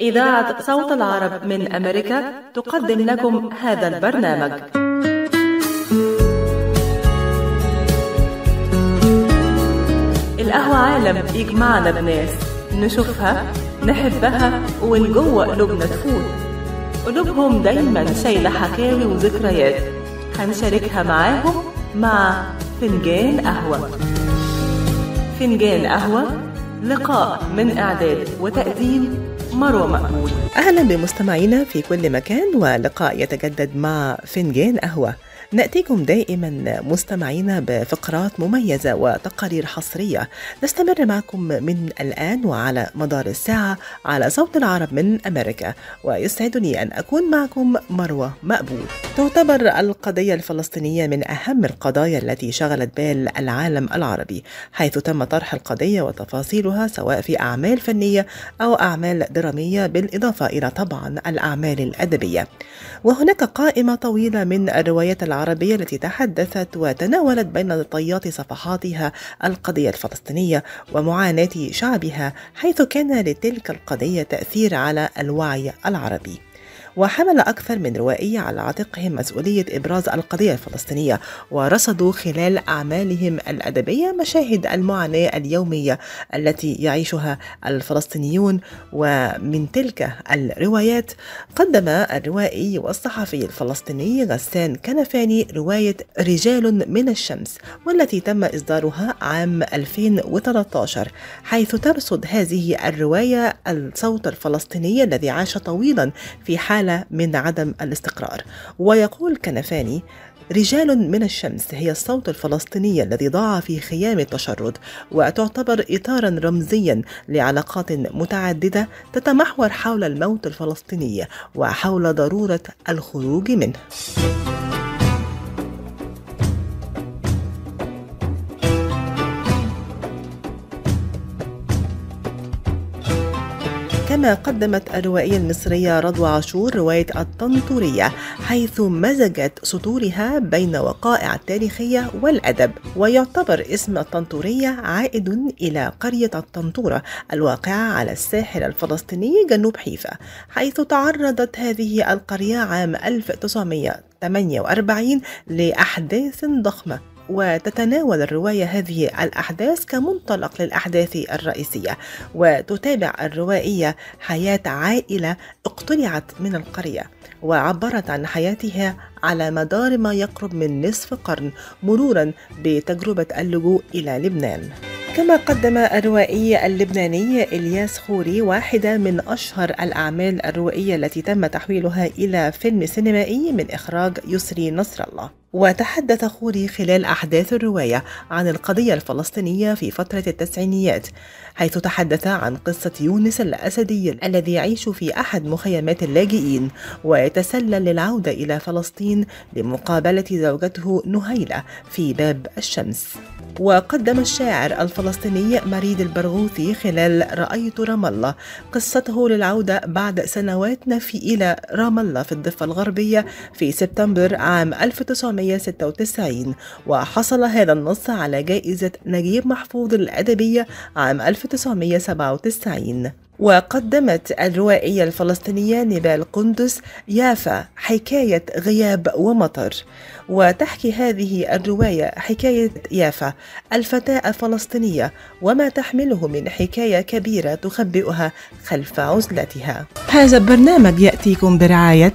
إذاعة صوت العرب من أمريكا تقدم لكم هذا البرنامج. القهوة عالم يجمعنا بناس نشوفها نحبها ومن جوه قلوبنا تفوت. قلوبهم دايما شايلة حكاوي وذكريات. هنشاركها معاهم مع فنجان قهوة. فنجان قهوة لقاء من إعداد وتقديم مروة مقبول أهلا بمستمعينا في كل مكان ولقاء يتجدد مع فنجان قهوة. نأتيكم دائما مستمعينا بفقرات مميزة وتقارير حصرية. نستمر معكم من الآن وعلى مدار الساعة على صوت العرب من أمريكا. ويسعدني أن أكون معكم مروة مقبول. تعتبر القضية الفلسطينية من أهم القضايا التي شغلت بال العالم العربي حيث تم طرح القضية وتفاصيلها سواء في أعمال فنية أو أعمال درامية بالإضافة إلى طبعا الأعمال الأدبية. وهناك قائمة طويلة من الروايات العربية التي تحدثت وتناولت بين طيات صفحاتها القضية الفلسطينية ومعاناة شعبها حيث كان لتلك القضية تأثير على الوعي العربي. وحمل أكثر من روائي على عاتقهم مسؤولية إبراز القضية الفلسطينية ورصدوا خلال أعمالهم الأدبية مشاهد المعاناة اليومية التي يعيشها الفلسطينيون. ومن تلك الروايات قدم الروائي والصحفي الفلسطيني غسان كنفاني رواية رجال من الشمس والتي تم إصدارها عام 2013 حيث ترصد هذه الرواية الصوت الفلسطيني الذي عاش طويلا في حالة من عدم الاستقرار. ويقول كنفاني رجال من الشمس هي الصوت الفلسطيني الذي ضاع في خيام التشرد وتعتبر اطارا رمزيا لعلاقات متعددة تتمحور حول الموت الفلسطيني وحول ضرورة الخروج منه. كما قدمت الروائية المصرية رضوى عاشور رواية الطنطورية حيث مزجت سطورها بين وقائع التاريخية والأدب ويعتبر اسم الطنطورية عائد إلى قرية الطنطورة الواقعة على الساحل الفلسطيني جنوب حيفا حيث تعرضت هذه القرية عام 1948 لأحداث ضخمة. وتتناول الرواية هذه الأحداث كمنطلق للأحداث الرئيسية وتتابع الروائية حياة عائلة اقتلعت من القرية وعبرت عن حياتها على مدار ما يقرب من نصف قرن مرورا بتجربة اللجوء إلى لبنان. كما قدم الروائي اللبناني إلياس خوري واحدة من أشهر الأعمال الروائية التي تم تحويلها إلى فيلم سينمائي من إخراج يسري نصر الله. وتحدث خوري خلال أحداث الرواية عن القضية الفلسطينية في فترة التسعينيات حيث تحدث عن قصة يونس الأسدي الذي يعيش في أحد مخيمات اللاجئين ويتسلل للعودة إلى فلسطين لمقابلة زوجته نهيلة في باب الشمس. وقدم الشاعر الفلسطيني مريد البرغوثي خلال رأيت رام الله قصته للعودة بعد سنوات نفي إلى رام الله في الضفة الغربية في سبتمبر عام 1996 وحصل هذا النص على جائزة نجيب محفوظ الأدبية عام 1997 وقدمت الروائية الفلسطينية نبال قندس يافا حكاية غياب ومطر. وتحكي هذه الرواية حكاية يافا الفتاة الفلسطينية وما تحمله من حكاية كبيرة تخبئها خلف عزلتها. هذا البرنامج يأتيكم برعاية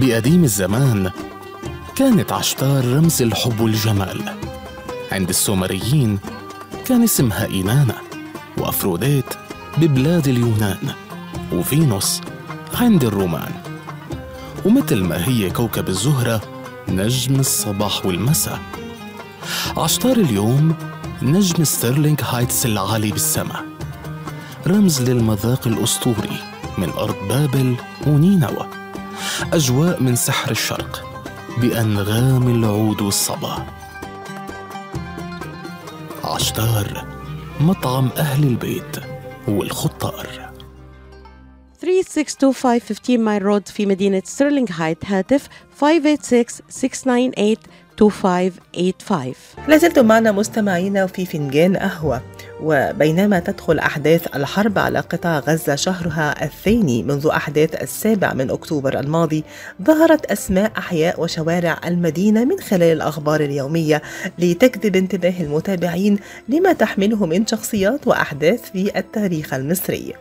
بقديم الزمان كانت عشتار رمز الحب والجمال عند السومريين كان اسمها إينانا وأفروديت ببلاد اليونان وفينوس عند الرومان. ومثل ما هي كوكب الزهرة نجم الصباح والمساء. عشتار اليوم نجم ستيرلينغ هايتس العالي بالسماء. رمز للمذاق الأسطوري من أرض بابل ونينوى. أجواء من سحر الشرق بأنغام العود والصبا. عشتار مطعم أهل البيت والخطار. 3625 Mile Road في مدينة ستيرلينغ هايتس هاتف 586-698-2585 لازلتم معنا مستمعينا في فنجان قهوة وبينما تدخل أحداث الحرب على قطاع غزة شهرها الثاني منذ أحداث السابع من أكتوبر الماضي ظهرت أسماء أحياء وشوارع المدينة من خلال الأخبار اليومية لتجذب انتباه المتابعين لما تحمله من شخصيات وأحداث في التاريخ المصري.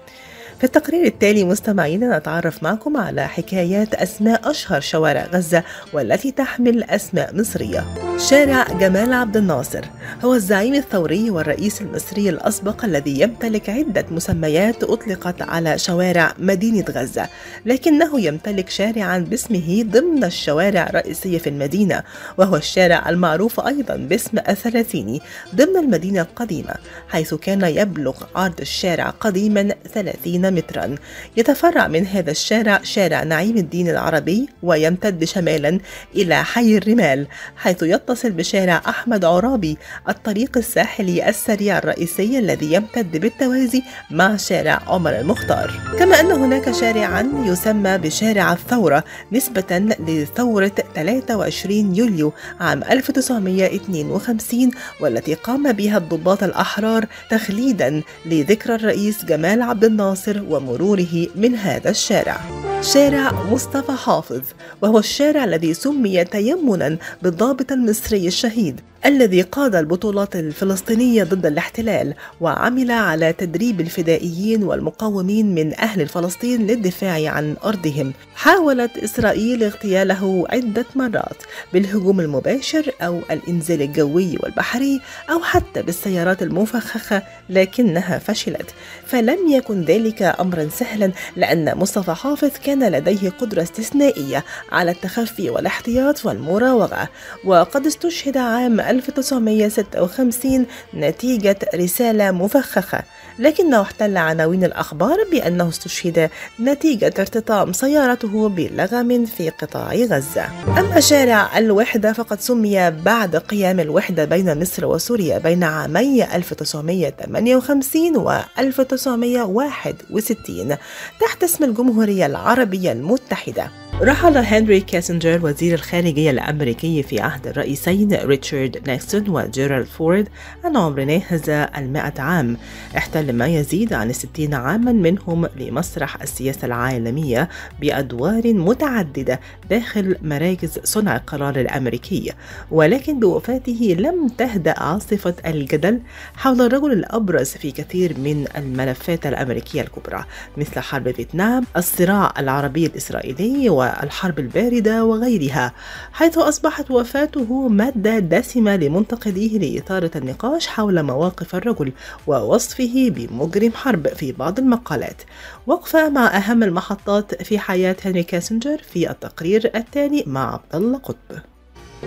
في التقرير التالي مستمعينا نتعرف معكم على حكايات أسماء أشهر شوارع غزة والتي تحمل أسماء مصرية. شارع جمال عبد الناصر هو الزعيم الثوري والرئيس المصري الأسبق الذي يمتلك عدة مسميات أطلقت على شوارع مدينة غزة لكنه يمتلك شارعا باسمه ضمن الشوارع الرئيسية في المدينة وهو الشارع المعروف أيضا باسم الثلاثيني ضمن المدينة القديمة حيث كان يبلغ عرض الشارع قديما 30 مترا. يتفرع من هذا الشارع شارع نعيم الدين العربي ويمتد شمالا إلى حي الرمال حيث يتصل بشارع أحمد عرابي الطريق الساحلي السريع الرئيسي الذي يمتد بالتوازي مع شارع عمر المختار. كما أن هناك شارعا يسمى بشارع الثورة نسبة لثورة 23 يوليو عام 1952 والتي قام بها الضباط الأحرار تخليدا لذكرى الرئيس جمال عبد الناصر ومروره من هذا الشارع. شارع مصطفى حافظ وهو الشارع الذي سمي تيمنا بالضابط المصري الشهيد. الذي قاد البطولات الفلسطينية ضد الاحتلال وعمل على تدريب الفدائيين والمقاومين من أهل فلسطين للدفاع عن أرضهم. حاولت إسرائيل اغتياله عدة مرات بالهجوم المباشر أو الإنزال الجوي والبحري أو حتى بالسيارات المفخخة لكنها فشلت. فلم يكن ذلك أمرا سهلا لأن مصطفى حافظ كان لديه قدرة استثنائية على التخفي والاحتياط والمراوغة. وقد استشهد عام 1956 نتيجة رسالة مفخخة. لكنه احتل عناوين الأخبار بأنه استشهد نتيجة ارتطام سيارته بلغم في قطاع غزة. أما شارع الوحدة فقد سمي بعد قيام الوحدة بين مصر وسوريا بين عامي 1958 و 1961 تحت اسم الجمهورية العربية المتحدة. رحل هنري كيسنجر وزير الخارجية الأمريكي في عهد الرئيسين ريتشارد نيكسون وجيرالد فورد عن عمر ناهز المائة عام. احتل ما يزيد عن الستين عاما منهم مسرح السياسة العالمية بأدوار متعددة داخل مراكز صنع القرار الأمريكي. ولكن بوفاته لم تهدأ عاصفة الجدل حول الرجل الأبرز في كثير من الملفات الأمريكية الكبرى مثل حرب فيتنام الصراع العربي الإسرائيلي والحرب الباردة وغيرها حيث أصبحت وفاته مادة دسمة لمنتقديه لإثارة النقاش حول مواقف الرجل ووصفه بمجرم حرب في بعض المقالات. وقفة مع أهم المحطات في حياة هنري كيسنجر في التقرير التالي مع عبد الله قطب.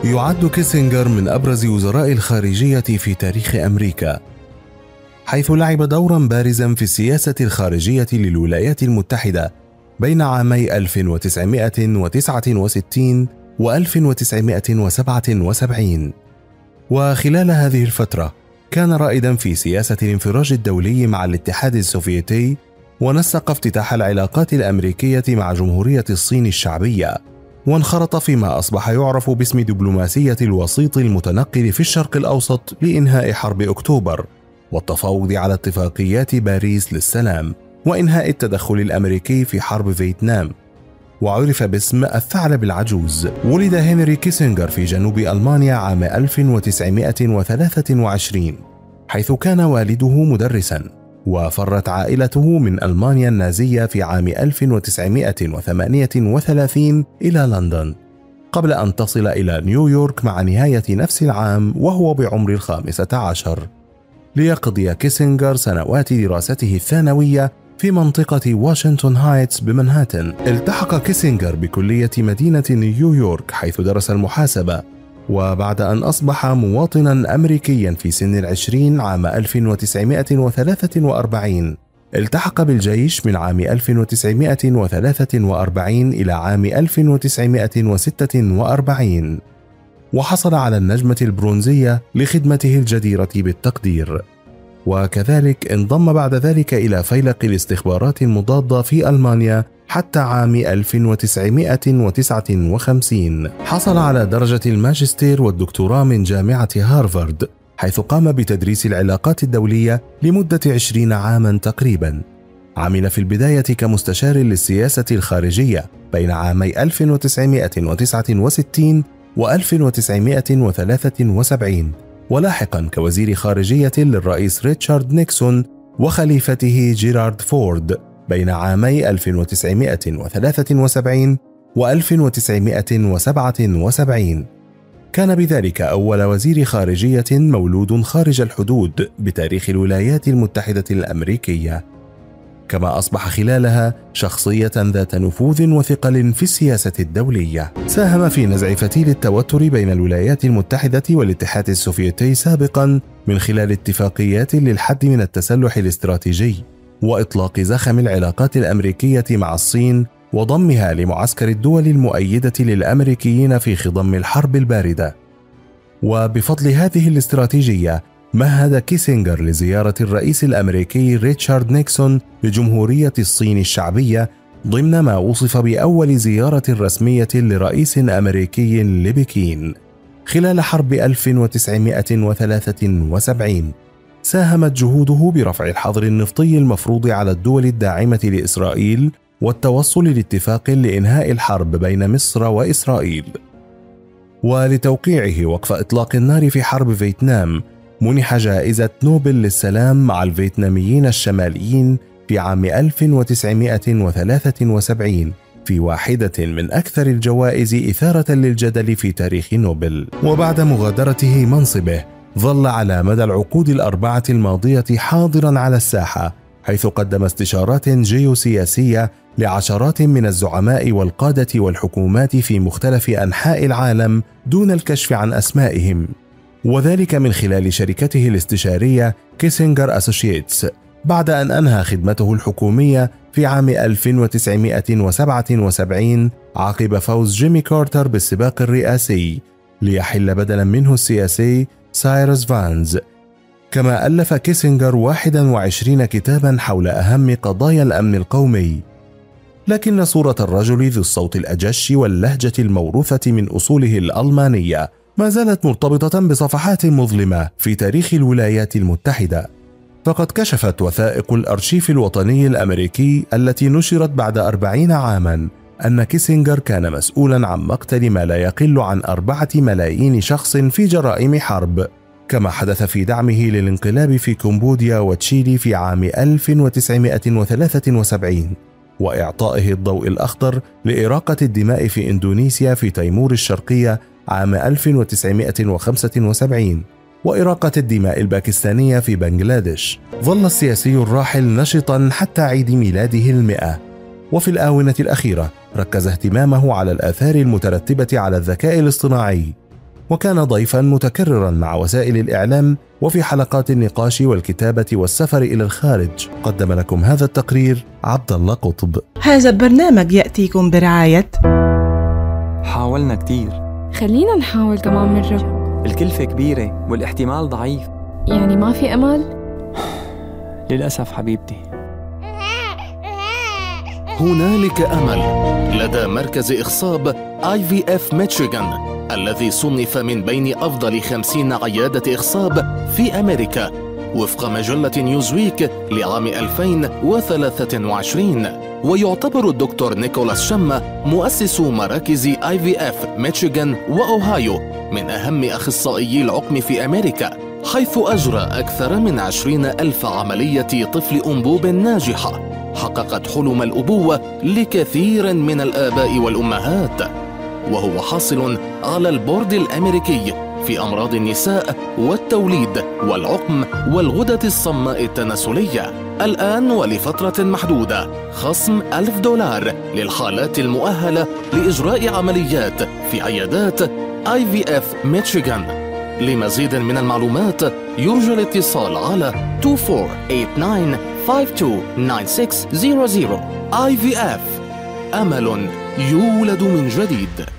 يعد كيسنجر من أبرز وزراء الخارجية في تاريخ أمريكا حيث لعب دورا بارزا في السياسة الخارجية للولايات المتحدة بين عامي 1969 و 1977 وخلال هذه الفترة كان رائدا في سياسة الانفراج الدولي مع الاتحاد السوفيتي ونسق افتتاح العلاقات الأمريكية مع جمهورية الصين الشعبية وانخرط فيما أصبح يعرف باسم دبلوماسية الوسيط المتنقل في الشرق الأوسط لإنهاء حرب أكتوبر والتفاوض على اتفاقيات باريس للسلام وإنهاء التدخل الأمريكي في حرب فيتنام. وعرف باسم الثعلب العجوز. ولد هنري كيسنجر في جنوب ألمانيا عام 1923 حيث كان والده مدرسا وفرت عائلته من ألمانيا النازية في عام 1938 إلى لندن. قبل أن تصل إلى نيويورك مع نهاية نفس العام وهو بعمر الخامسة عشر. ليقضي كيسنجر سنوات دراسته الثانوية في منطقة واشنطن هايتس بمنهاتن. التحق كيسنجر بكلية مدينة نيويورك حيث درس المحاسبة وبعد أن أصبح مواطنا أمريكيا في سن العشرين عام 1943 التحق بالجيش من عام 1943 إلى عام 1946 وحصل على النجمة البرونزية لخدمته الجديرة بالتقدير. وكذلك انضم بعد ذلك إلى فيلق الاستخبارات المضادة في ألمانيا حتى عام 1959 حصل على درجة الماجستير والدكتوراه من جامعة هارفارد حيث قام بتدريس العلاقات الدولية لمدة عشرين عاما تقريبا. عمل في البداية كمستشار للسياسة الخارجية بين عامي 1969 و 1973 ولاحقا كوزير خارجية للرئيس ريتشارد نيكسون وخليفته جيرالد فورد بين عامي 1973 و 1977 كان بذلك أول وزير خارجية مولود خارج الحدود بتاريخ الولايات المتحدة الأمريكية. كما أصبح خلالها شخصية ذات نفوذ وثقل في السياسة الدولية. ساهم في نزع فتيل التوتر بين الولايات المتحدة والاتحاد السوفيتي سابقا من خلال اتفاقيات للحد من التسلح الاستراتيجي وإطلاق زخم العلاقات الأمريكية مع الصين وضمها لمعسكر الدول المؤيدة للأمريكيين في خضم الحرب الباردة. وبفضل هذه الاستراتيجية مهد كيسنجر لزيارة الرئيس الأمريكي ريتشارد نيكسون لجمهورية الصين الشعبية ضمن ما وصف بأول زيارة رسمية لرئيس أمريكي لبكين خلال حرب 1973 ساهمت جهوده برفع الحظر النفطي المفروض على الدول الداعمة لإسرائيل والتوصل لاتفاق لإنهاء الحرب بين مصر وإسرائيل. ولتوقيعه وقف إطلاق النار في حرب فيتنام منح جائزة نوبل للسلام مع الفيتناميين الشماليين في عام 1973 في واحدة من أكثر الجوائز إثارة للجدل في تاريخ نوبل. وبعد مغادرته منصبه ظل على مدى العقود الأربعة الماضية حاضرا على الساحة حيث قدم استشارات جيوسياسية لعشرات من الزعماء والقادة والحكومات في مختلف أنحاء العالم دون الكشف عن أسمائهم. وذلك من خلال شركته الاستشارية كيسنجر أسوشيتس بعد أن أنهى خدمته الحكومية في عام 1977 عقب فوز جيمي كارتر بالسباق الرئاسي ليحل بدلا منه السياسي سايروس فانس. كما ألف كيسنجر 21 كتابا حول أهم قضايا الأمن القومي. لكن صورة الرجل ذي الصوت الأجش واللهجة الموروثة من أصوله الألمانية ما زالت مرتبطة بصفحات مظلمة في تاريخ الولايات المتحدة. فقد كشفت وثائق الأرشيف الوطني الأمريكي التي نشرت بعد أربعين عاما أن كيسنجر كان مسؤولا عن مقتل ما لا يقل عن أربعة ملايين شخص في جرائم حرب كما حدث في دعمه للانقلاب في كمبوديا وتشيلي في عام 1973 وإعطائه الضوء الأخضر لإراقة الدماء في إندونيسيا في تيمور الشرقية عام 1975 وإراقة الدماء الباكستانية في بنغلاديش. ظل السياسي الراحل نشطا حتى عيد ميلاده المئة. وفي الآونة الأخيرة ركز اهتمامه على الآثار المترتبة على الذكاء الاصطناعي وكان ضيفا متكررا مع وسائل الإعلام وفي حلقات النقاش والكتابة والسفر إلى الخارج. قدم لكم هذا التقرير عبد الله قطب. هذا البرنامج يأتيكم برعاية حاولنا كتير. خلينا نحاول كمان مرة الكلفة كبيرة والاحتمال ضعيف. يعني ما في أمل؟ للأسف حبيبتي. هنالك أمل لدى مركز إخصاب IVF ميشيغان الذي صنف من بين أفضل خمسين عيادة إخصاب في أمريكا. وفق مجلة نيوزويك لعام 2023 ويعتبر الدكتور نيكولاس شما مؤسس مراكز IVF ميشيغان وأوهايو من أهم اخصائيي العقم في أمريكا حيث أجرى أكثر من عشرين ألف عملية طفل أنبوب ناجحة. حققت حلم الأبوة لكثير من الآباء والأمهات. وهو حاصل على البورد الأمريكي في أمراض النساء والتوليد والعقم والغدة الصماء التناسلية. الآن ولفترة محدودة. خصم ألف دولار للحالات المؤهلة لإجراء عمليات في عيادات IVF ميشيغان لمزيد من المعلومات يرجى الاتصال على 2489 اي في اف أمل يولد من جديد.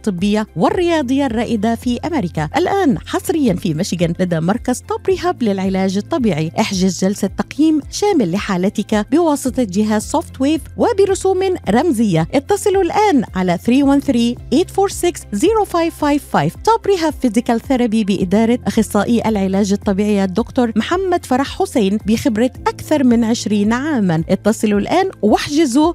الطبية والرياضية الرائدة في أمريكا. الآن حصريا في ميشيغان لدى مركز Top Rehab للعلاج الطبيعي. احجز جلسة تقييم شامل لحالتك بواسطة جهاز SoftWave وبرسوم رمزية. اتصلوا الآن على 313-846-0555 Top Rehab Physical Therapy بإدارة أخصائي العلاج الطبيعي الدكتور محمد فرح حسين بخبرة أكثر من 20 عاما. اتصلوا الآن واحجزوا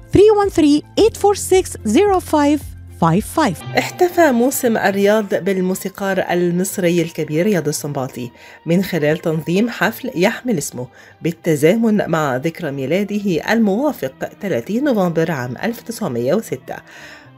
313-846-0555 احتفى موسم الرياض بالموسيقار المصري الكبير رياض السنباطي من خلال تنظيم حفل يحمل اسمه بالتزامن مع ذكرى ميلاده الموافق 30 نوفمبر عام 1906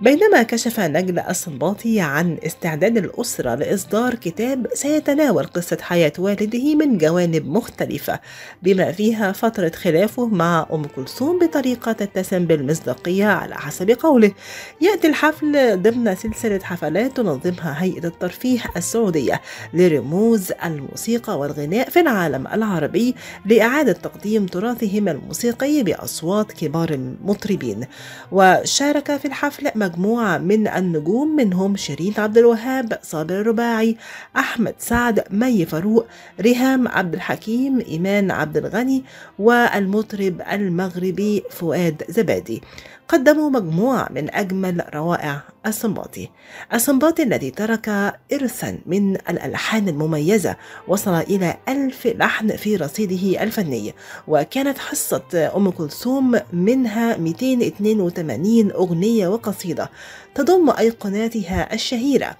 بينما كشف نجل الصنباطي عن استعداد الأسرة لإصدار كتاب سيتناول قصة حياة والده من جوانب مختلفة بما فيها فترة خلافه مع أم كلثوم بطريقة تتسم بالمصداقية على حسب قوله. يأتي الحفل ضمن سلسلة حفلات تنظمها هيئة الترفيه السعودية لرموز الموسيقى والغناء في العالم العربي لإعادة تقديم تراثهم الموسيقي بأصوات كبار المطربين. وشارك في الحفل مجموعة من النجوم منهم شيرين عبد الوهاب صابر الرباعي أحمد سعد مي فاروق ريهام عبد الحكيم إيمان عبد الغني والمطرب المغربي فؤاد زبادي. قدموا مجموعة من أجمل روائع السنباطي السنباطي الذي ترك إرثا من الألحان المميزة وصل إلى ألف لحن في رصيده الفني وكانت حصة أم كلثوم منها 282 أغنية وقصيدة تضم أيقوناتها الشهيرة.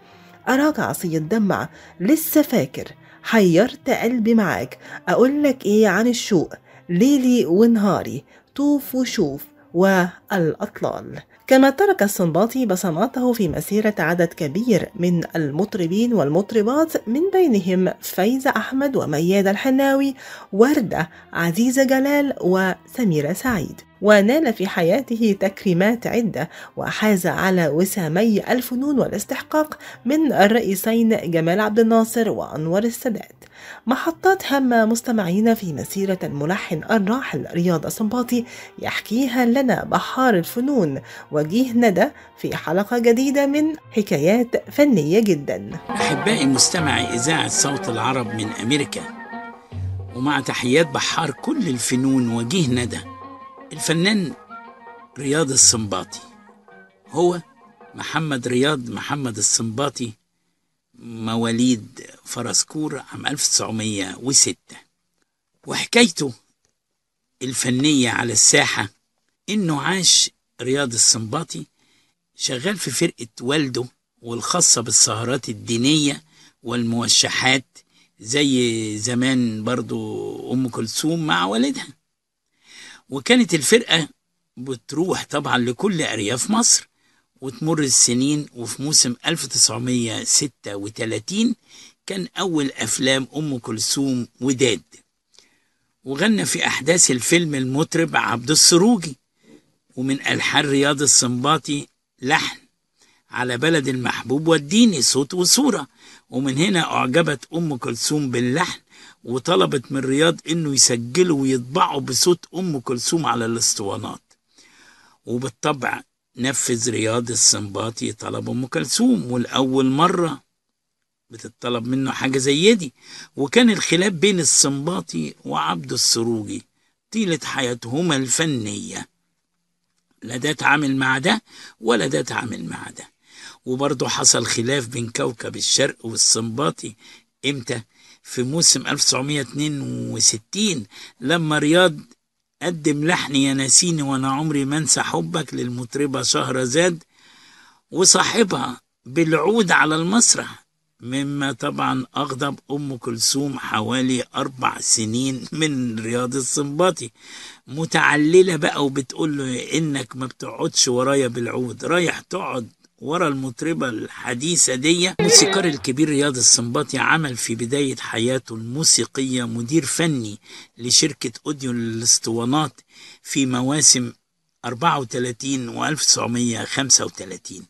أراك عصي الدمع لسه فاكر حيرت قلبي معاك أقول لك إيه عن الشوق؟ ليلي ونهاري طوف وشوف والأطلال. كما ترك السنباطي بصماته في مسيرة عدد كبير من المطربين والمطربات من بينهم فايزة أحمد ومياد الحناوي وردة عزيزة جلال وسميرة سعيد. ونال في حياته تكريمات عدة وحاز على وسامي الفنون والاستحقاق من الرئيسين جمال عبد الناصر وأنور السادات. محطات هامة مستمعين في مسيرة الملحن الراحل رياض السنباطي يحكيها لنا بحار الفنون وجيه ندى في حلقة جديدة من حكايات فنية جدا. أحبائي مستمعي إذاعة صوت العرب من أمريكا. ومع تحيات بحار كل الفنون وجيه ندى الفنان رياض السنباطي. هو محمد رياض محمد السنباطي مواليد فرسكور عام 1906 وحكايته الفنية على الساحة إنه عاش رياض السنباطي شغال في فرقة والده والخاصة بالسهرات الدينية والموشحات زي زمان برضو أم كلثوم مع والدها. وكانت الفرقة بتروح طبعا لكل أرياف مصر. وتمر السنين وفي موسم 1936 كان أول أفلام أم كلثوم وداد. وغنى في أحداث الفيلم المطرب عبد السروجي ومن ألحان رياض السنباطي لحن على بلد المحبوب والديني صوت وصورة. ومن هنا أعجبت أم كلثوم باللحن وطلبت من رياض إنه يسجله ويطبعه بصوت أم كلثوم على الاسطوانات. وبالطبع نفذ رياض السنباطي طلب أم كلثوم والأول مرة بتطلب منه حاجة زي دي. وكان الخلاف بين السنباطي وعبد السروجي طيلة حياتهما الفنية. لا ده تعامل مع ده ولا ده تعامل مع ده. وبرضه حصل خلاف بين كوكب الشرق والسنباطي إمتى؟ في موسم 1962 لما رياض قدم لحن يا ناسيني وأنا عمري ما أنسى حبك للمطربة شهرزاد وصاحبها بالعود على المسرح مما طبعا أغضب أم كلثوم حوالي أربع سنين من رياض السنباطي متعللة بقى وبتقول له إنك ما بتقعدش ورايا بالعود رايح تقعد ورا المطربة الحديثة دي الموسيقار الكبير رياض السنباطي عمل في بداية حياته الموسيقية مدير فني لشركة أوديو الاسطوانات في مواسم 34 و 1935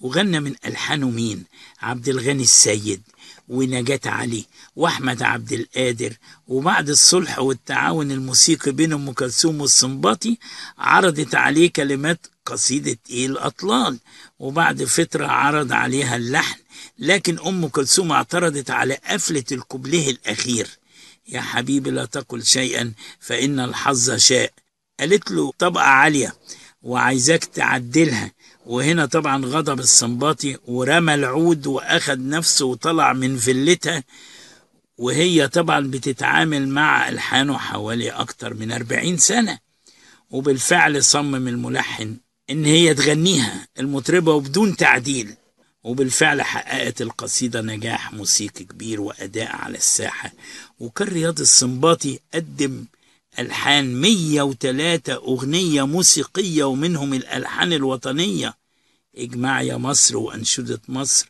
وغنى من ألحانه مين عبد الغني السيد ونجاة علي وأحمد عبد القادر. وبعد الصلح والتعاون الموسيقي بين أم كلثوم والسنباطي عرضت عليه كلمات قصيدة إيه الأطلال. وبعد فترة عرض عليها اللحن لكن أم كلثوم اعترضت على قفلة الكوبليه الأخير. يا حبيبي لا تقل شيئا فإن الحظ شاء. قالت له طبقة عالية وعايزاك تعدلها. وهنا طبعا غضب السنباطي ورمى العود واخد نفسه وطلع من فيلتها وهي طبعا بتتعامل مع ألحانه حوالي أكتر من 40 سنة. وبالفعل صمم الملحن إن هي تغنيها المطربة وبدون تعديل. وبالفعل حققت القصيدة نجاح موسيقي كبير وأداء على الساحة. وكان رياض السنباطي قدم ألحان 103 أغنية موسيقية ومنهم الألحان الوطنية. اجمع يا مصر وأنشودة مصر.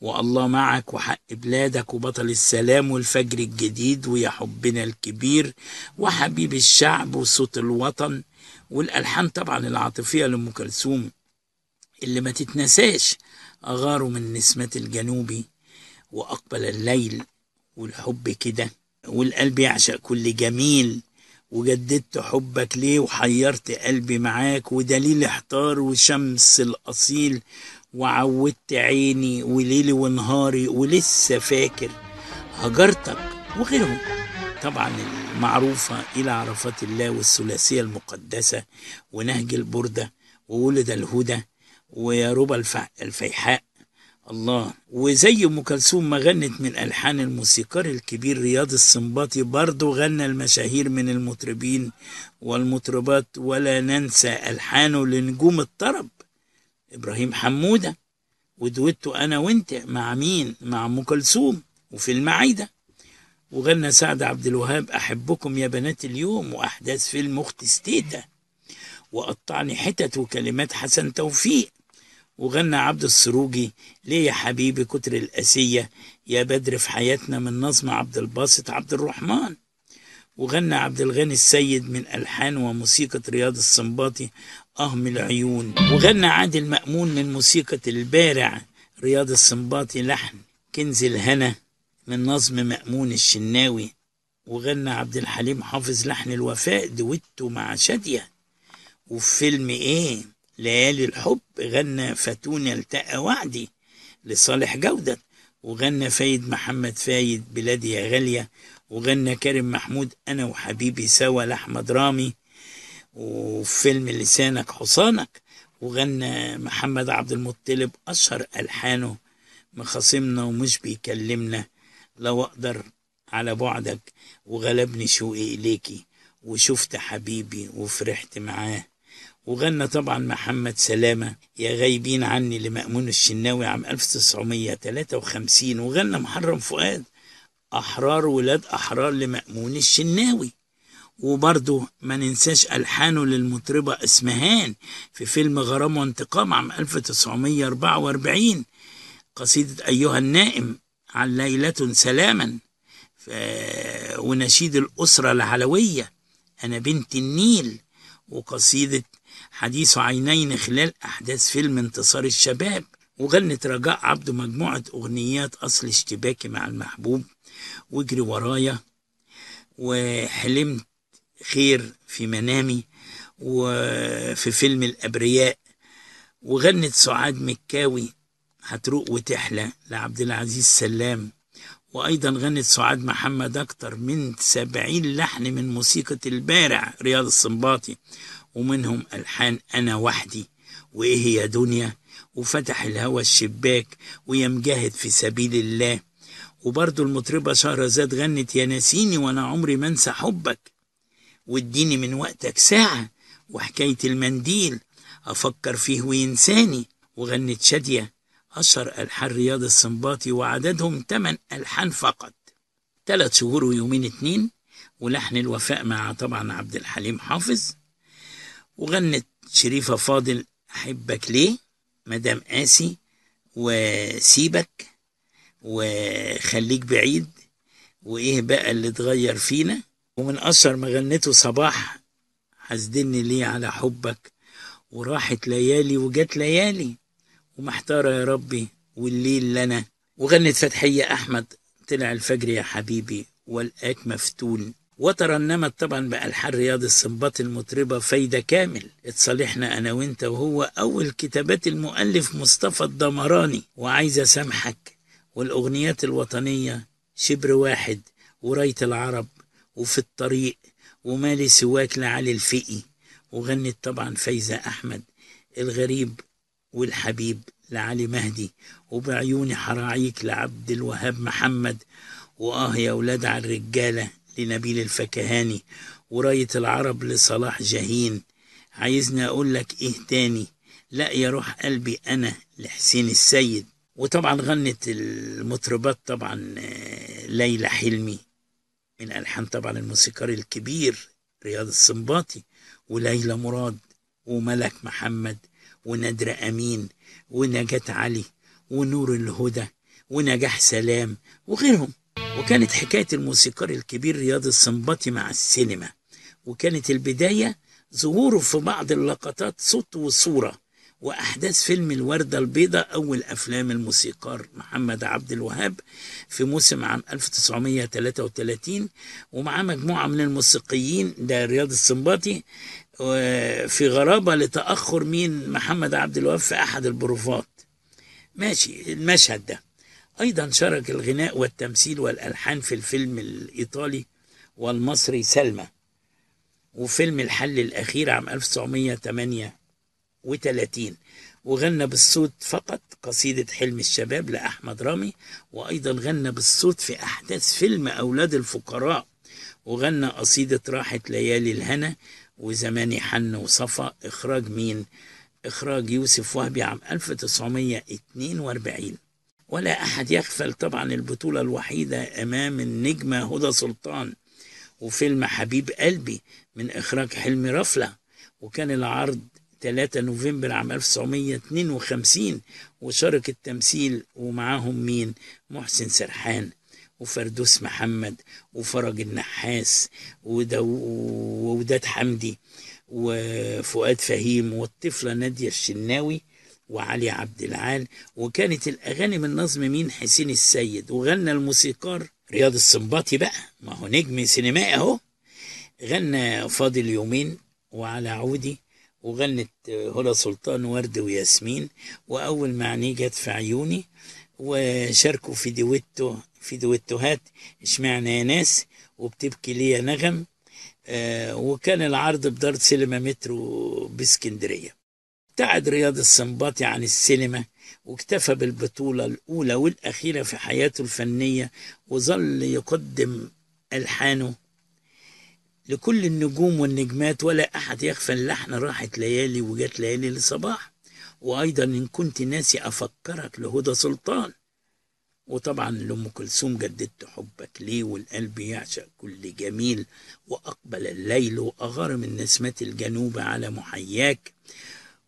والله معك وحق بلادك وبطل السلام والفجر الجديد ويا حبنا الكبير وحبيب الشعب وصوت الوطن. والألحان طبعا العاطفية لأم كلثوم اللي ما تتنساش أغاروا من نسمة الجنوبي وأقبل الليل والحب كده والقلب يعشق كل جميل وجددت حبك ليه وحيرت قلبي معاك ودليل إحتار وشمس الأصيل وعودت عيني وليلي ونهاري ولسه فاكر هجرتك وغيرهم. طبعا المعروفة إلى عرفات الله والثلاثية المقدسة ونهج البردة وولد الهدى ويا. الفيحاء. الله. وزي أم كلثوم ما غنت من ألحان الموسيقار الكبير رياض السنباطي برضه غنى المشاهير من المطربين والمطربات. ولا ننسى الحانه لنجوم الطرب إبراهيم حمودة ودويتو أنا وأنت مع مين؟ مع أم كلثوم وفي المعايدة. وغنى سعد عبد الوهاب أحبكم يا بنات اليوم وأحداث فيلم أخت ستيتا. وقطعني حتت وكلمات حسن توفيق. وغنى عبد السروجي ليه يا حبيبي كتر الأسية يا بدر في حياتنا من نظم عبد الباسط عبد الرحمن. وغنى عبد الغني السيد من ألحان وموسيقى رياض السنباطي أهم العيون. وغنى عادل مأمون من موسيقى البارع رياض السنباطي لحن كنز الهنا. من نظم مأمون الشناوي وغنى عبد الحليم حافظ لحن الوفاء دويتو مع شادية. وفي فيلم إيه؟ ليالي الحب غنى فاتوني ألتقي وعدي لصالح جودت. وغنى فايد محمد فايد بلادي يا غالية. وغنى كريم محمود أنا وحبيبي سوا لأحمد رامي. وفي فيلم لسانك حصانك. وغنى محمد عبد المطلب أشهر ألحانه مخاصمنا ومش بيكلمنا. لو أقدر على بعدك وغلبني شوقي إليكي وشفت حبيبي وفرحت معاه. وغنى طبعا محمد سلامة يا غايبين عني لمأمون الشناوي عام 1953 وغنى محرم فؤاد أحرار ولاد أحرار لمأمون الشناوي. وبرضه ما ننساش ألحانه للمطربة إسمهان في فيلم غرام وانتقام عام 1944 قصيدة أيها النائم عن ليلة سلاما. ونشيد الأسرة العلوية أنا بنت النيل وقصيدة حديث عينين خلال أحداث فيلم انتصار الشباب. وغنت رجاء عبده مجموعة أغنيات أصل اشتباكي مع المحبوب. واجري ورايا وحلمت خير في منامي وفي فيلم الأبرياء. وغنت سعاد مكاوي هتروق وتحلى لعبد العزيز سلام. وأيضا غنت سعاد محمد أكتر من سبعين لحن من موسيقى البارع رياض السنباطي ومنهم ألحان أنا وحدي وإيه يا دنيا؟ وفتح الهوى الشباك ويا مجاهد في سبيل الله. وبرضه المطربة شهرزاد غنت يا ناسيني وأنا عمري ما أنسى حبك. واديني من وقتك ساعة وحكاية المنديل أفكر فيه وينساني. وغنت شادية أشهر ألحان رياض السنباطي وعددهم 8 ألحان فقط. ثلاث شهور ويومين اتنين ولحن الوفاء مع طبعا عبد الحليم حافظ. وغنت شريفة فاضل أحبك ليه؟ مدام قاسي وسيبك وخليك بعيد. وإيه بقى اللي اتغير فينا؟ ومن أشهر ما غنته صباح حسدني ليه على حبك. وراحت ليالي وجت ليالي. ومحتارة يا ربي والليل لنا. وغنت فتحية أحمد. طلع الفجر يا حبيبي والآك مفتون. وترنمت طبعا بألحان رياض السنباط المطربة فايدة كامل. اتصالحنا أنا وأنت وهو أول كتابات المؤلف مصطفى الدمراني. وعايزة سامحك والأغنيات الوطنية شبر واحد وراية العرب وفي الطريق ومالي سواك لعلي الفقي. وغنت طبعا فايزة أحمد الغريب والحبيب لعلي مهدي وبعيوني حراعيك لعبد الوهاب محمد وآه يا ولاد على الرجالة لنبيل الفكهاني وراية العرب لصلاح جاهين عايزني أقول لك إيه تاني؟ لا يا روح قلبي أنا لحسين السيد. وطبعا غنت المطربات طبعا ليلى حلمي من ألحان طبعا الموسيقار الكبير رياض السنباطي وليلى مراد وملك محمد. ونادرة أمين ونجاة علي ونور الهدى ونجاح سلام وغيرهم. وكانت حكاية الموسيقار الكبير رياض السنباطي مع السينما. وكانت البداية ظهوره في بعض اللقطات صوت وصورة وأحداث فيلم الوردة البيضاء أول أفلام الموسيقار محمد عبد الوهاب في موسم عام 1933 ومعاه مجموعة من الموسيقيين ده رياض السنباطي في غرابة لتأخر مين محمد عبد الوهاب في أحد البروفات. ماشي المشهد ده. أيضا شارك الغناء والتمثيل والألحان في الفيلم الإيطالي والمصري سلمى وفيلم الحل الأخير عام 1938 وغنى بالصوت فقط قصيدة حلم الشباب لأحمد رامي وأيضا غنى بالصوت في أحداث فيلم أولاد الفقراء. وغنى قصيدة راحت ليالي الهنا وزماني حن وصفا. إخراج مين؟ إخراج يوسف وهبي عام 1942 ولا أحد يغفل طبعا البطولة الوحيدة أمام النجمة هدى سلطان. وفيلم حبيب قلبي من إخراج حلمي رفلة. وكان العرض 3 نوفمبر عام 1952 وشارك التمثيل ومعاهم مين؟ محسن سرحان. وفردوس محمد وفرج النحاس ووداد حمدي وفؤاد فهيم والطفلة نادية الشناوي وعلي عبد العال. وكانت الأغاني من نظم مين؟ حسين السيد. وغنى الموسيقار رياض السنباطي بقى. ما هو نجم سينمائي أهو. غنى فاضل يومين وعلى عودي. وغنت هدى سلطان ورد وياسمين. وأول ما عينيه جت في عيوني. وشاركوا في دويتو في دويتوهات. اشمعنى يا ناس؟ وبتبكي ليا نغم. آه وكان العرض بدار سينما مترو باسكندرية. ابتعد رياض السنباطي عن السينما واكتفى بالبطولة الأولى والأخيرة في حياته الفنية وظل يقدم ألحانه لكل النجوم والنجمات ولا أحد يخفى اللحن راحت ليالي وجات ليالي لصباح. وأيضا إن كنت ناسي أفكرك لهدى سلطان. وطبعا لأم كلثوم جددت حبك ليه والقلب يعشق كل جميل وأقبل الليل وأغار من نسمات الجنوب على محياك.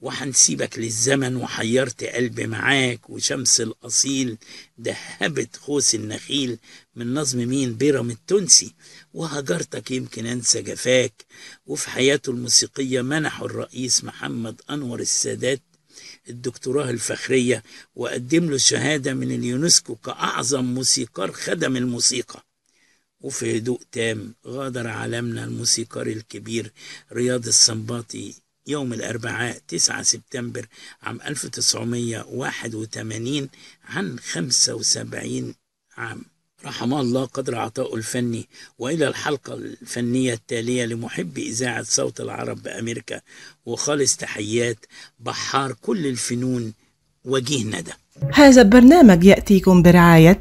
وحنسيبك للزمن وحيرت قلبي معاك وشمس الأصيل دهبت خوس النخيل من نظم مين بيرم التونسي. وهجرتك يمكن أنسى جفاك. وفي حياته الموسيقية منحه الرئيس محمد أنور السادات الدكتوراه الفخرية وقدم له شهادة من اليونسكو كأعظم موسيقار خدم الموسيقى. وفي هدوء تام غادر عالمنا الموسيقار الكبير رياض السنباطي يوم الأربعاء 9 سبتمبر عام 1981 عن 75 عام. رحم الله قدر عطائه الفني وإلى الحلقة الفنية التالية لمحب إذاعة صوت العرب بأمريكا وخالص تحيات بحار كل الفنون وجيه ندى. هذا البرنامج يأتيكم برعاية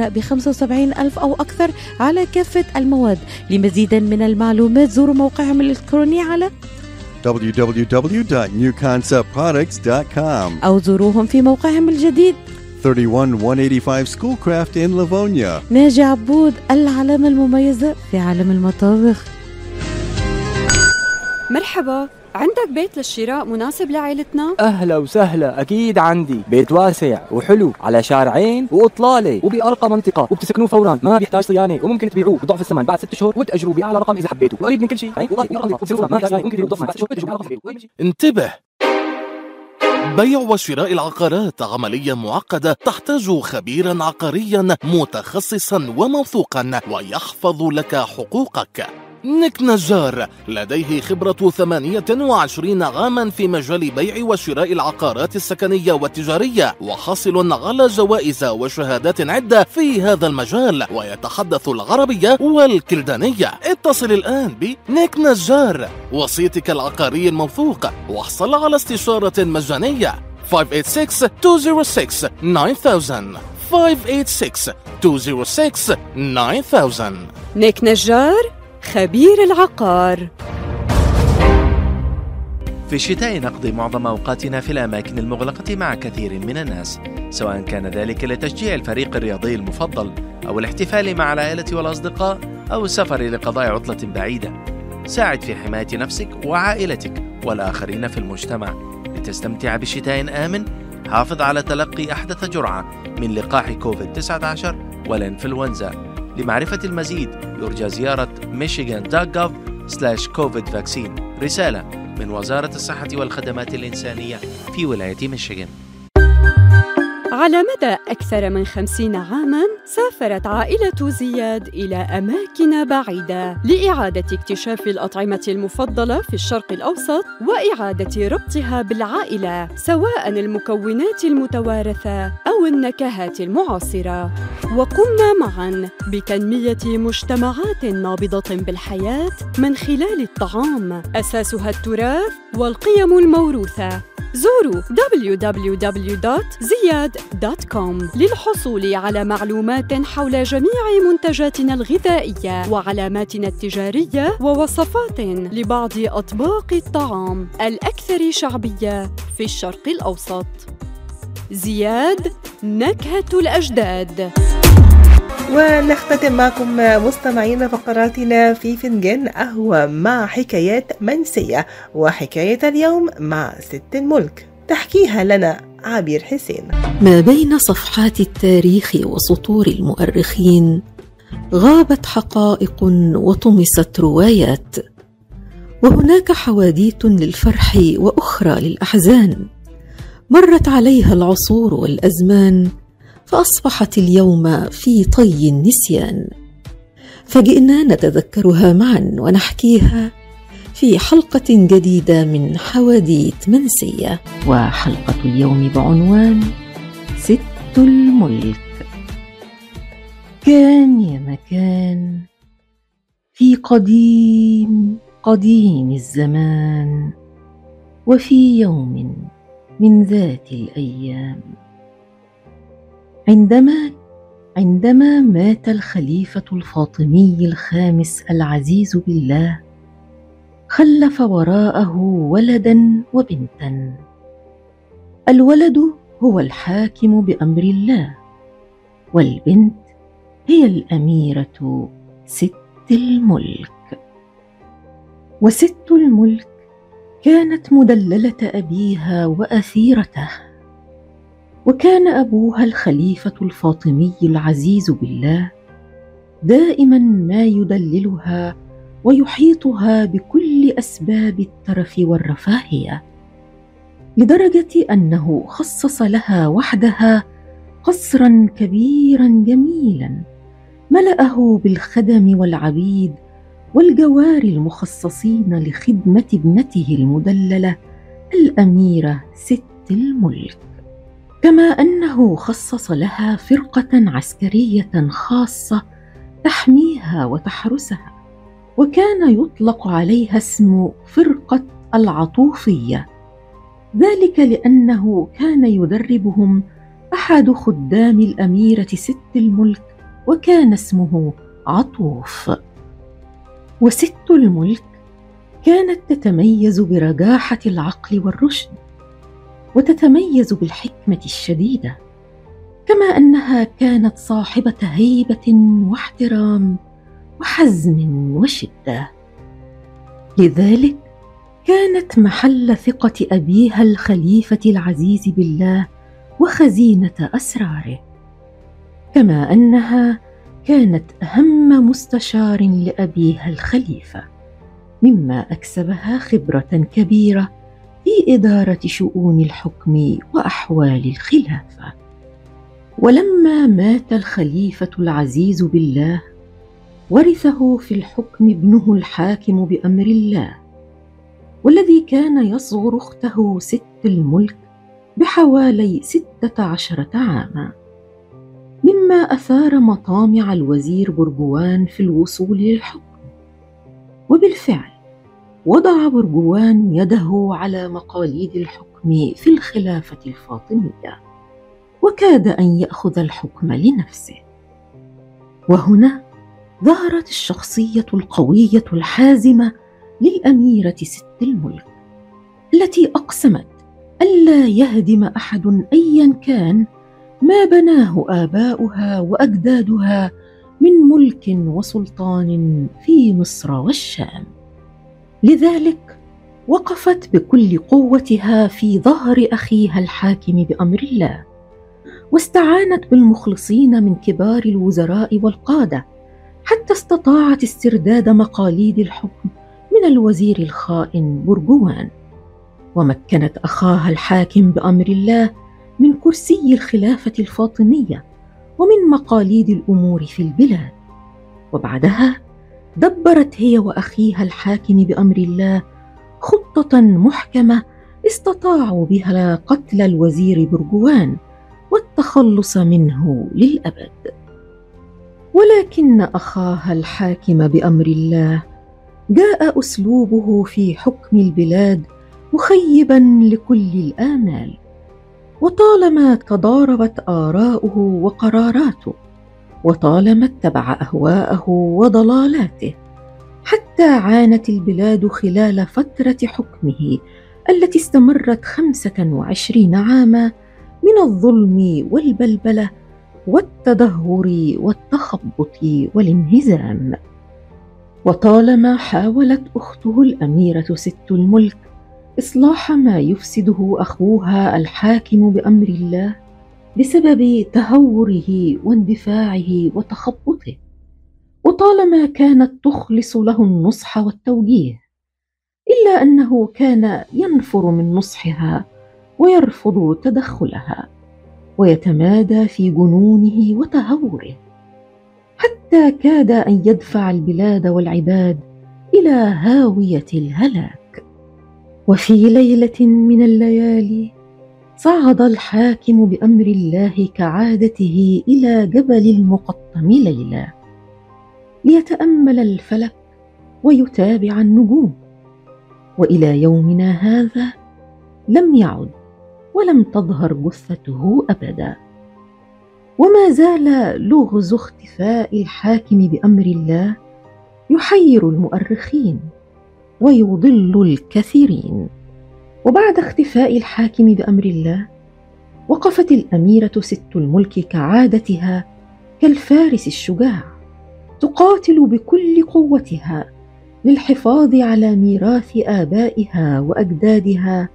ب 75 ألف أو أكثر على كافة المواد. لمزيد من المعلومات زوروا موقعهم الإلكتروني على www.newconceptproducts.com أو زوروهم في موقعهم الجديد. 31185 Schoolcraft in Livonia. ناجي عبود العلامة المميزة في عالم المطابخ. مرحبا عندك بيت للشراء مناسب لعائلتنا؟ أهلا وسهلا أكيد عندي. بيت واسع وحلو على شارعين وإطلالة وبأرقى منطقة وبتسكنوه فورا. ما بيحتاج صيانة وممكن تبيعوه بضعف الثمن. بعد ست شهور وتأجروه بأعلى رقم إذا حبيتوا وقريب من كل شيء. والله ما بيحتاج ممكن تبيعوه بضعف الثمن. بعد ست شهور وتأجروه بأعلى رقم. انتبه. بيع وشراء العقارات عملية معقدة تحتاج خبيرا عقاريا متخصصا وموثوقا ويحفظ لك حقوقك. نيك نجار لديه خبرة 28 عاما في مجال بيع وشراء العقارات السكنية والتجارية وحاصل على جوائز وشهادات عدة في هذا المجال ويتحدث العربية والكلدانية. اتصل الآن بنيك نجار وسيطك العقاري الموثوق. واحصل على استشارة مجانية. 586-206-9000 586-206-9000 نيك نجار خبير العقار. في الشتاء نقضي معظم أوقاتنا في الأماكن المغلقة مع كثير من الناس سواء كان ذلك لتشجيع الفريق الرياضي المفضل أو الاحتفال مع العائلة والأصدقاء أو السفر لقضاء عطلة بعيدة. ساعد في حماية نفسك وعائلتك والآخرين في المجتمع. لتستمتع بشتاء آمن حافظ على تلقي أحدث جرعة من لقاح كوفيد-19 والإنفلونزا لمعرفة المزيد يرجى زيارة michigan.gov covid vaccine. رسالة من وزارة الصحة والخدمات الإنسانية في ولاية ميشيغان على مدى أكثر من خمسين عاماً سافرت عائلة زياد إلى أماكن بعيدة لإعادة اكتشاف الأطعمة المفضلة في الشرق الأوسط وإعادة ربطها بالعائلة سواء المكونات المتوارثة أو النكهات المعاصرة. وقمنا معاً بتنمية مجتمعات نابضة بالحياة من خلال الطعام أساسها التراث والقيم الموروثة. زوروا www.ziyad.com للحصول على معلومات حول جميع منتجاتنا الغذائية وعلاماتنا التجارية ووصفات لبعض أطباق الطعام الأكثر شعبية في الشرق الأوسط. زياد نكهة الأجداد. ونختتم معكم مستمعينا فقراتنا في فنجان قهوة مع حكايات منسية وحكاية اليوم مع ست الملك. تحكيها لنا عبير حسين. ما بين صفحات التاريخ وسطور المؤرخين غابت حقائق وطمست روايات وهناك حواديت للفرح وأخرى للأحزان. مرت عليها العصور والأزمان فأصبحت اليوم في طي النسيان. فجئنا نتذكرها معا ونحكيها في حلقة جديدة من حواديت منسية. وحلقة اليوم بعنوان ست الملك. كان يا مكان في قديم قديم الزمان وفي يوم من ذات الأيام. عندما عندما مات الخليفة الفاطمي الخامس العزيز بالله خلف وراءه ولدا وبنتا. الولد هو الحاكم بأمر الله والبنت هي الأميرة ست الملك. وست الملك كانت مدللة أبيها وأثيرته وكان أبوها الخليفة الفاطمي العزيز بالله دائما ما يدللها ويحيطها بكل أسباب الترف والرفاهية لدرجة أنه خصص لها وحدها قصرا كبيرا جميلا ملأه بالخدم والعبيد والجواري المخصصين لخدمة ابنته المدللة الأميرة ست الملك. كما أنه خصص لها فرقة عسكرية خاصة تحميها وتحرسها وكان يطلق عليها اسم فرقة العطوفية. ذلك لأنه كان يدربهم أحد خدام الأميرة ست الملك وكان اسمه عطوف. وست الملك كانت تتميز برجاحة العقل والرشد وتتميز بالحكمة الشديدة كما أنها كانت صاحبة هيبة واحترام وحزم وشدة. لذلك كانت محل ثقة أبيها الخليفة العزيز بالله وخزينة أسراره كما أنها كانت أهم مستشار لأبيها الخليفة مما أكسبها خبرة كبيرة في إدارة شؤون الحكم وأحوال الخلافة. ولما مات الخليفة العزيز بالله ورثه في الحكم ابنه الحاكم بأمر الله والذي كان يصغر أخته ست الملك بحوالي ستة عشرة عاما. مما أثار مطامع الوزير برجوان في الوصول للحكم. وبالفعل وضع برجوان يده على مقاليد الحكم في الخلافة الفاطمية وكاد أن يأخذ الحكم لنفسه. وهنا ظهرت الشخصية القوية الحازمة للأميرة ست الملك التي أقسمت الا يهدم أحد ايا كان ما بناه آباؤها وأجدادها من ملك وسلطان في مصر والشام. لذلك وقفت بكل قوتها في ظهر أخيها الحاكم بأمر الله واستعانت بالمخلصين من كبار الوزراء والقادة حتى استطاعت استرداد مقاليد الحكم من الوزير الخائن برجوان. ومكنت أخاها الحاكم بأمر الله من كرسي الخلافة الفاطمية ومن مقاليد الأمور في البلاد. وبعدها دبرت هي وأخيها الحاكم بأمر الله خطة محكمة استطاعوا بها قتل الوزير برجوان والتخلص منه للأبد. ولكن أخاها الحاكم بأمر الله جاء أسلوبه في حكم البلاد مخيبا لكل الآمال. وطالما تضاربت آراؤه وقراراته وطالما اتبع أهواءه وضلالاته حتى عانت البلاد خلال فترة حكمه التي استمرت خمسة وعشرين عاما من الظلم والبلبلة والتدهور والتخبط والانهزام. وطالما حاولت أخته الأميرة ست الملك إصلاح ما يفسده أخوها الحاكم بأمر الله بسبب تهوره واندفاعه وتخبطه وطالما كانت تخلص له النصح والتوجيه إلا أنه كان ينفر من نصحها ويرفض تدخلها ويتمادى في جنونه وتهوره حتى كاد أن يدفع البلاد والعباد إلى هاوية الهلاك. وفي ليلة من الليالي صعد الحاكم بأمر الله كعادته إلى جبل المقطم ليلا. ليتأمل الفلك ويتابع النجوم. وإلى يومنا هذا لم يعد ولم تظهر جثته أبدا. وما زال لغز اختفاء الحاكم بأمر الله يحير المؤرخين. ويضل الكثيرين. وبعد اختفاء الحاكم بأمر الله وقفت الأميرة ست الملك كعادتها كالفارس الشجاع تقاتل بكل قوتها للحفاظ على ميراث آبائها وأجدادها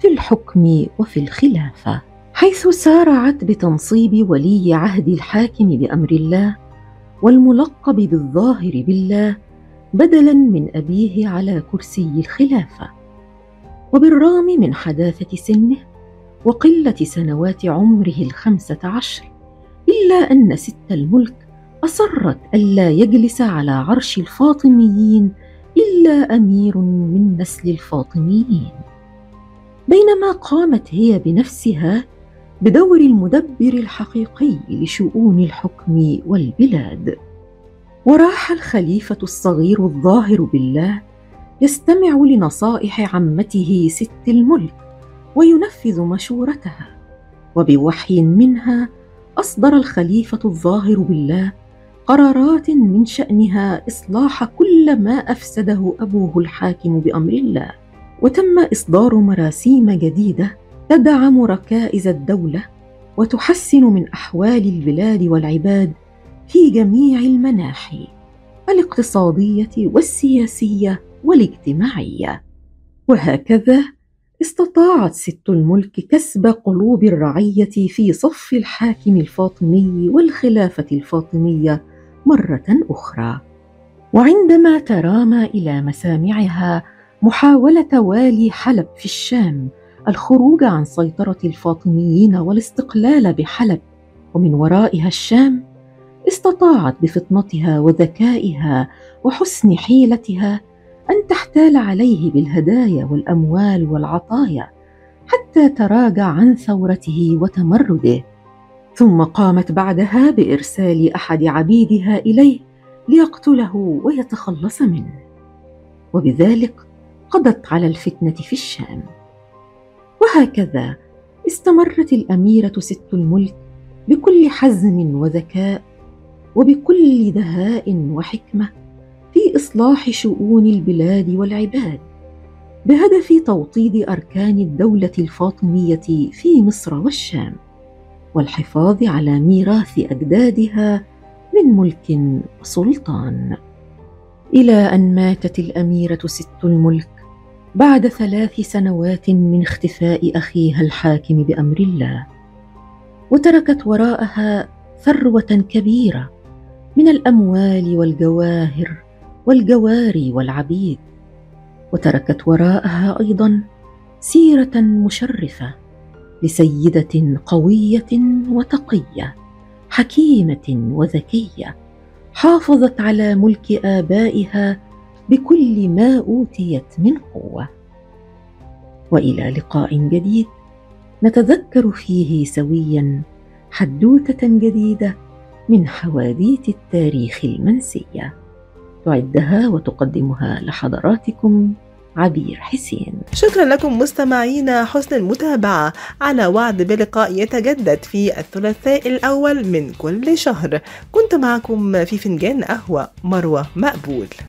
في الحكم وفي الخلافة. حيث سارعت بتنصيب ولي عهد الحاكم بأمر الله والملقب بالظاهر بالله بدلا من أبيه على كرسي الخلافة. وبالرغم من حداثة سنه وقلة سنوات عمره الخمسة عشر إلا أن ست الملك أصرت الا يجلس على عرش الفاطميين إلا أمير من نسل الفاطميين. بينما قامت هي بنفسها بدور المدبر الحقيقي لشؤون الحكم والبلاد. وراح الخليفة الصغير الظاهر بالله يستمع لنصائح عمته ست الملك وينفذ مشورتها. وبوحي منها أصدر الخليفة الظاهر بالله قرارات من شأنها إصلاح كل ما أفسده أبوه الحاكم بأمر الله. وتم إصدار مراسيم جديدة تدعم ركائز الدولة وتحسن من أحوال البلاد والعباد في جميع المناحي الاقتصادية والسياسية والاجتماعية. وهكذا استطاعت ست الملك كسب قلوب الرعية في صف الحاكم الفاطمي والخلافة الفاطمية مرة أخرى. وعندما ترامى إلى مسامعها محاولة والي حلب في الشام الخروج عن سيطرة الفاطميين والاستقلال بحلب ومن ورائها الشام استطاعت بفطنتها وذكائها وحسن حيلتها أن تحتال عليه بالهدايا والأموال والعطايا حتى تراجع عن ثورته وتمرده. ثم قامت بعدها بإرسال أحد عبيدها إليه ليقتله ويتخلص منه. وبذلك قضت على الفتنة في الشام. وهكذا استمرت الأميرة ست الملك بكل حزم وذكاء وبكل دهاء وحكمة في إصلاح شؤون البلاد والعباد بهدف توطيد أركان الدولة الفاطمية في مصر والشام والحفاظ على ميراث أجدادها من ملك وسلطان. إلى أن ماتت الأميرة ست الملك بعد ثلاث سنوات من اختفاء أخيها الحاكم بأمر الله وتركت وراءها ثروة كبيرة من الأموال والجواهر والجواري والعبيد وتركت وراءها أيضا سيرة مشرفة لسيدة قوية وتقية حكيمة وذكية حافظت على ملك آبائها بكل ما أوتيت من قوة. وإلى لقاء جديد نتذكر فيه سويا حدوتة جديدة من حواديت التاريخ المنسية. تعدها وتقدمها لحضراتكم عبير حسين. شكرا لكم مستمعينا حسن المتابعة. على وعد بلقاء يتجدد في الثلاثاء الأول من كل شهر. كنت معكم في فنجان قهوة مروة مقبول.